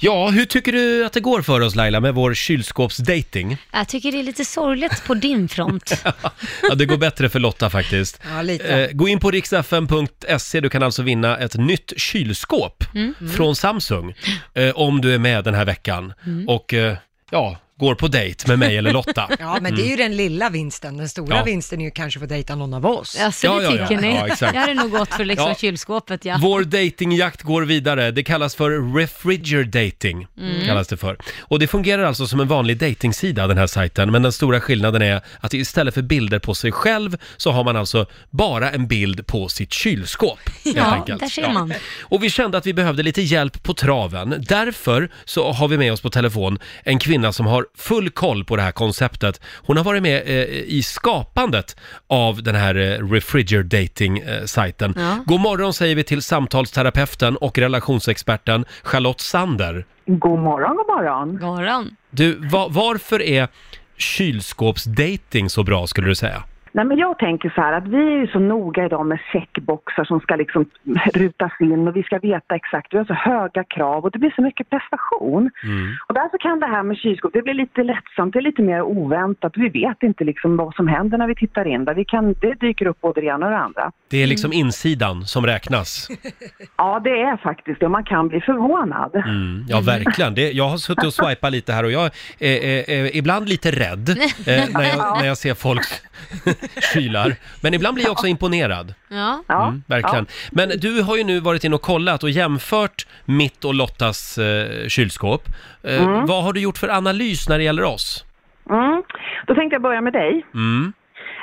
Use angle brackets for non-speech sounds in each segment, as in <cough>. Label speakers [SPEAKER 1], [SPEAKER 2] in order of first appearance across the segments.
[SPEAKER 1] Ja, hur tycker du att det går för oss Laila med vår kylskåpsdating?
[SPEAKER 2] Jag tycker det är lite sorgligt på din front. <laughs>
[SPEAKER 1] Ja, det går bättre för Lotta faktiskt.
[SPEAKER 3] Ja, lite.
[SPEAKER 1] Eh, gå in på riksfn.se, du kan alltså vinna ett nytt kylskåp
[SPEAKER 2] Mm.
[SPEAKER 1] från Samsung eh, om du är med den här veckan
[SPEAKER 2] Mm.
[SPEAKER 1] och eh, ja, går på dejt med mig eller Lotta. <laughs>
[SPEAKER 3] Ja, men det är ju den lilla vinsten. Den stora
[SPEAKER 1] Ja.
[SPEAKER 3] vinsten är ju kanske att få dejta någon av oss.
[SPEAKER 2] Alltså,
[SPEAKER 1] Ja,
[SPEAKER 2] det
[SPEAKER 1] ja, ja.
[SPEAKER 2] tycker ni?
[SPEAKER 1] Ja, exakt. <laughs>
[SPEAKER 2] jag hade nog gått för liksom
[SPEAKER 1] Ja.
[SPEAKER 2] kylskåpet, ja.
[SPEAKER 1] Vår datingjakt går vidare. Det kallas för refrigerator dating.
[SPEAKER 2] Mm.
[SPEAKER 1] Kallas det för. Och det fungerar alltså som en vanlig datingsida den här sajten. Men den stora skillnaden är att istället för bilder på sig själv så har man alltså bara en bild på sitt kylskåp. <laughs> helt
[SPEAKER 2] Ja,
[SPEAKER 1] enkelt.
[SPEAKER 2] där ser man.
[SPEAKER 1] Och vi kände att vi behövde lite hjälp på traven. Därför så har vi med oss på telefon en kvinna som har full koll på det här konceptet. Hon har varit med eh, i skapandet av den här eh, refrigerator dating-sajten.
[SPEAKER 2] Ja.
[SPEAKER 1] God morgon säger vi till samtalsterapeuten och relationsexperten Charlotte Sander.
[SPEAKER 4] God morgon, god morgon.
[SPEAKER 2] God morgon.
[SPEAKER 1] Du, va- varför är kylskåpsdating så bra skulle du säga?
[SPEAKER 4] Nej, men jag tänker så här att vi är ju så noga idag med checkboxar som ska liksom rutas in och vi ska veta exakt, vi har så höga krav och det blir så mycket prestation. Och därför kan det här med kylskåp, det blir lite lättsamt, det är lite mer oväntat. Vi vet inte liksom vad som händer när vi tittar in där. Vi kan, det dyker upp både det ena och det andra.
[SPEAKER 1] Det är liksom insidan som räknas. <laughs>
[SPEAKER 4] Ja, det är faktiskt det och man kan bli förvånad.
[SPEAKER 1] Mm, ja, verkligen. Det, jag har suttit och <laughs> swipat lite här och jag är, är, är ibland lite rädd eh, när, jag, <laughs> när jag ser folks <laughs> kylar. Men ibland blir jag också imponerad.
[SPEAKER 2] Ja.
[SPEAKER 4] Ja,
[SPEAKER 1] Mm, verkligen. Men du har ju nu varit in och kollat och jämfört mitt och Lottas eh, kylskåp. Eh, Vad har du gjort för analys när det gäller oss?
[SPEAKER 4] Mm. Då tänkte jag börja med dig.
[SPEAKER 1] Mm.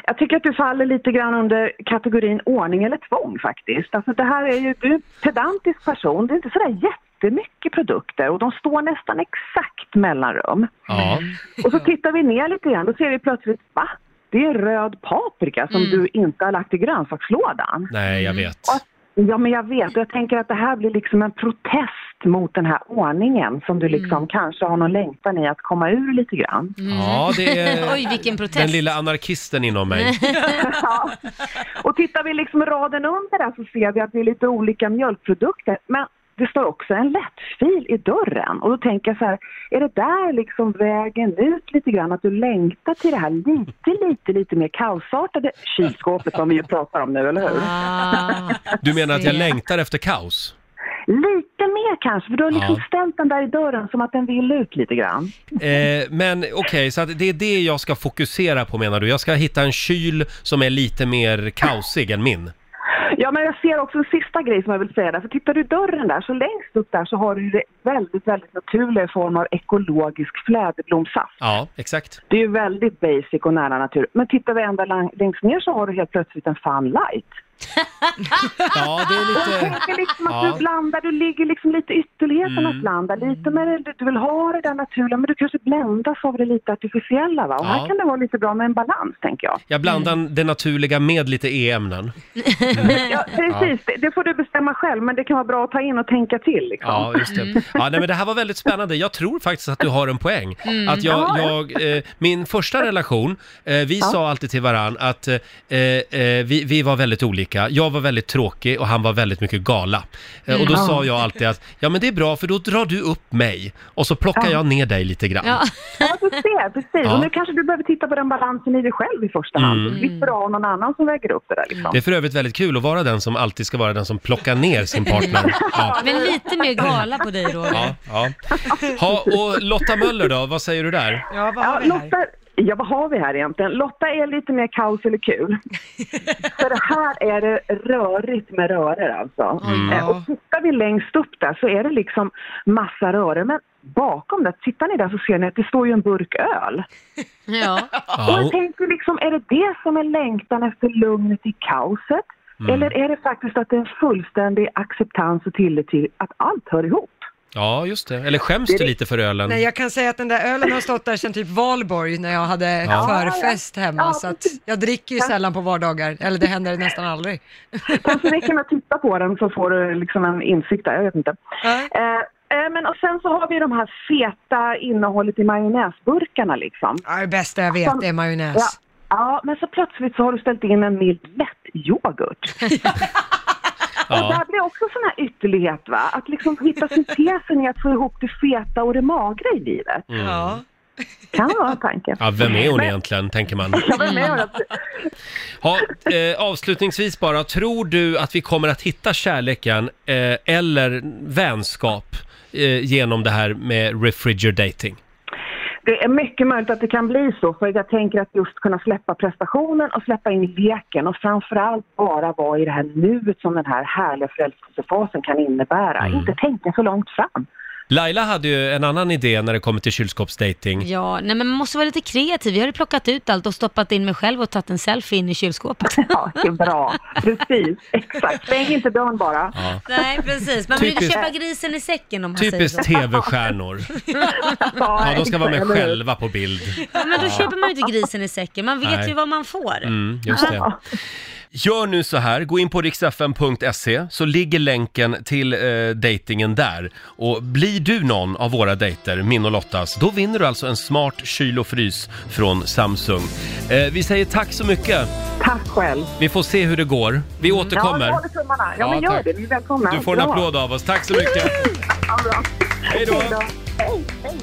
[SPEAKER 4] Jag tycker att du faller lite grann under kategorin ordning eller tvång faktiskt. Alltså det här är ju, du är en pedantisk person, det är inte sådär jättemycket produkter och de står nästan exakt mellanrum.
[SPEAKER 1] Ja.
[SPEAKER 4] Och så tittar vi ner lite grann, då ser vi plötsligt, va? Det är röd paprika som du inte har lagt i grönsakslådan.
[SPEAKER 1] Nej, jag vet.
[SPEAKER 4] Och, ja, men jag vet och jag tänker att det här blir liksom en protest mot den här ordningen som du liksom kanske har någon längtan i att komma ur lite grann.
[SPEAKER 1] Ja, det är <laughs>
[SPEAKER 2] Oj, vilken protest.
[SPEAKER 1] den lilla anarkisten inom mig. <laughs>
[SPEAKER 4] Ja. <laughs> Och tittar vi liksom raden under där så ser vi att det är lite olika mjölkprodukter. Men det står också en lättfil i dörren. Och då tänker jag så här, är det där liksom vägen ut lite grann? Att du längtar till det här lite, lite, lite mer kaosartade kylskåpet som vi ju pratar om nu, eller hur?
[SPEAKER 2] Ah,
[SPEAKER 1] Du menar att jag längtar efter kaos?
[SPEAKER 4] Lite mer kanske, för du har liksom
[SPEAKER 1] Ja.
[SPEAKER 4] ställt den där i dörren som att den vill ut lite grann.
[SPEAKER 1] Eh, men okej, så att det är det jag ska fokusera på menar du? Jag ska hitta en kyl som är lite mer kaosig än min?
[SPEAKER 4] Ja, men jag ser också en sista grej som jag vill säga där. För tittar du i dörren där, så längst upp där så har du det väldigt, väldigt naturliga form av ekologisk fläderblomsaft.
[SPEAKER 1] Ja, exakt.
[SPEAKER 4] Det är ju väldigt basic och nära natur. Men tittar vi ända längst ner så har du helt plötsligt en fun light. <laughs>
[SPEAKER 1] Ja, det är
[SPEAKER 4] Jag
[SPEAKER 1] lite...
[SPEAKER 4] tänker liksom att
[SPEAKER 1] Ja.
[SPEAKER 4] du blandar, du ligger liksom lite ytterligheternas
[SPEAKER 1] Mm.
[SPEAKER 4] land. där. Lite med det, du vill ha det där naturliga, men du kanske bländas av det lite artificiella. Va? Och
[SPEAKER 1] Ja.
[SPEAKER 4] här kan det vara lite bra med en balans, tänker jag.
[SPEAKER 1] Jag blandar det naturliga med lite e-ämnen.
[SPEAKER 4] Ja, precis, det, det får du bestämma själv, men det kan vara bra att ta in och tänka till. Liksom.
[SPEAKER 1] Ja, just det. Ja, nej, men det här var väldigt spännande. Jag tror faktiskt att du har en poäng. Att jag, jag, eh, min första relation, eh, vi sa alltid till varann att eh, eh, vi, vi var väldigt olika. Jag var väldigt tråkig och han var väldigt mycket gala. Eh, och då sa jag alltid att, ja men det är bra för då drar du upp mig och så plockar jag ner dig lite grann.
[SPEAKER 2] Ja.
[SPEAKER 4] Ja, du ser, precis.
[SPEAKER 1] Ja.
[SPEAKER 4] Och nu kanske du behöver titta på den balansen i dig själv i första hand.
[SPEAKER 1] Mm.
[SPEAKER 4] Slipper du ha någon annan som väger upp det där. Liksom.
[SPEAKER 1] Det är för övrigt väldigt kul att vara den som alltid ska vara den som plockar ner sin partner. <laughs> Ja. <laughs>
[SPEAKER 2] Men lite mer gala på dig, Roger.
[SPEAKER 1] Ja, ja. Ha, och Lotta Möller då, vad säger du där?
[SPEAKER 3] Ja, vad
[SPEAKER 4] Ja,
[SPEAKER 3] har vi här?
[SPEAKER 4] Lotta, ja, vad har vi här egentligen? Lotta är lite mer kaos eller kul. <laughs> För det här är det rörigt med röror alltså.
[SPEAKER 1] Mm.
[SPEAKER 4] Eh, Och tittar vi längst upp där så är det liksom massa röror. Men bakom det, tittar ni där så ser ni att det står ju en burk öl. <laughs>
[SPEAKER 2] Ja.
[SPEAKER 4] Och
[SPEAKER 1] Ja,
[SPEAKER 4] jag tänker liksom, är det det som är längtan efter lugnet i kaoset?
[SPEAKER 1] Mm.
[SPEAKER 4] Eller är det faktiskt att det är en fullständig acceptans och tillit till att allt hör ihop?
[SPEAKER 1] Ja just det. Eller skäms du lite för ölen?
[SPEAKER 3] Nej, jag kan säga att den där ölen har stått där sedan typ valborg när jag hade
[SPEAKER 1] Ja.
[SPEAKER 3] förfest hemma.
[SPEAKER 4] Ja,
[SPEAKER 3] så att
[SPEAKER 4] precis.
[SPEAKER 3] jag dricker ju sällan på vardagar, eller det händer nästan aldrig.
[SPEAKER 4] Kanske räcker med att titta på den så får du liksom en insikt där, jag vet inte.
[SPEAKER 3] Ja.
[SPEAKER 4] Eh, eh, men och sen så har vi de här feta innehållet i majonnäsburkarna liksom.
[SPEAKER 3] Ja, det bästa jag vet är majonnäs.
[SPEAKER 4] Ja, ja, men så plötsligt så har du ställt in en mild lätt yoghurt. <laughs>
[SPEAKER 1] Ja.
[SPEAKER 4] Och där blir också sån här ytterlighet va, att liksom hitta syntesen i att få ihop det feta och det magra i livet.
[SPEAKER 3] Ja.
[SPEAKER 4] Kan vara tanken.
[SPEAKER 1] Ja, vem är hon
[SPEAKER 4] Men-
[SPEAKER 1] egentligen, tänker man.
[SPEAKER 4] Var med om att-
[SPEAKER 1] Ha, eh, avslutningsvis bara, tror du att vi kommer att hitta kärleken eh, eller vänskap eh, genom det här med refrigerating?
[SPEAKER 4] Det är mycket möjligt att det kan bli så, för jag tänker att just kunna släppa prestationen och släppa in leken och framförallt bara vara i det här nuet som den här härliga förälskelsefasen kan innebära. Inte tänka så långt fram.
[SPEAKER 1] Laila hade ju en annan idé när det kommer till kylskåpsdating.
[SPEAKER 2] Ja, nej men man måste vara lite kreativ. Jag har ju plockat ut allt och stoppat in mig själv och tagit en selfie in i kylskåpet. <laughs>
[SPEAKER 4] Ja, det är bra. Precis, exakt. Stäng inte dörren bara.
[SPEAKER 1] Ja.
[SPEAKER 2] Nej, precis. Man vill ju
[SPEAKER 1] Typiskt-
[SPEAKER 2] köpa grisen i säcken om man
[SPEAKER 1] Typiskt
[SPEAKER 2] säger så.
[SPEAKER 1] tv-stjärnor. <laughs> Ja, de ska vara med
[SPEAKER 4] exakt, eller hur?
[SPEAKER 1] själva på bild.
[SPEAKER 2] Ja, men då köper man ju inte grisen i säcken. Man vet
[SPEAKER 1] Nej.
[SPEAKER 2] ju vad man får.
[SPEAKER 1] Mm, just det. Gör nu så här, gå in på riksfn.se så ligger länken till eh, dejtingen där. Och blir du någon av våra dejter, min och Lottas, då vinner du alltså en smart kyl och frys från Samsung. Eh, vi säger tack så mycket.
[SPEAKER 4] Tack själv.
[SPEAKER 1] Vi får se hur det går. Vi
[SPEAKER 4] Ja,
[SPEAKER 1] återkommer.
[SPEAKER 4] jag håller tummarna. Ja,
[SPEAKER 1] Ja,
[SPEAKER 4] men gör
[SPEAKER 1] tack.
[SPEAKER 4] det. Ni är välkomna.
[SPEAKER 1] Du får en
[SPEAKER 4] Bra.
[SPEAKER 1] applåd av oss. Tack så mycket.
[SPEAKER 4] Ja, bra.
[SPEAKER 1] Hej då.
[SPEAKER 4] Hej, hej.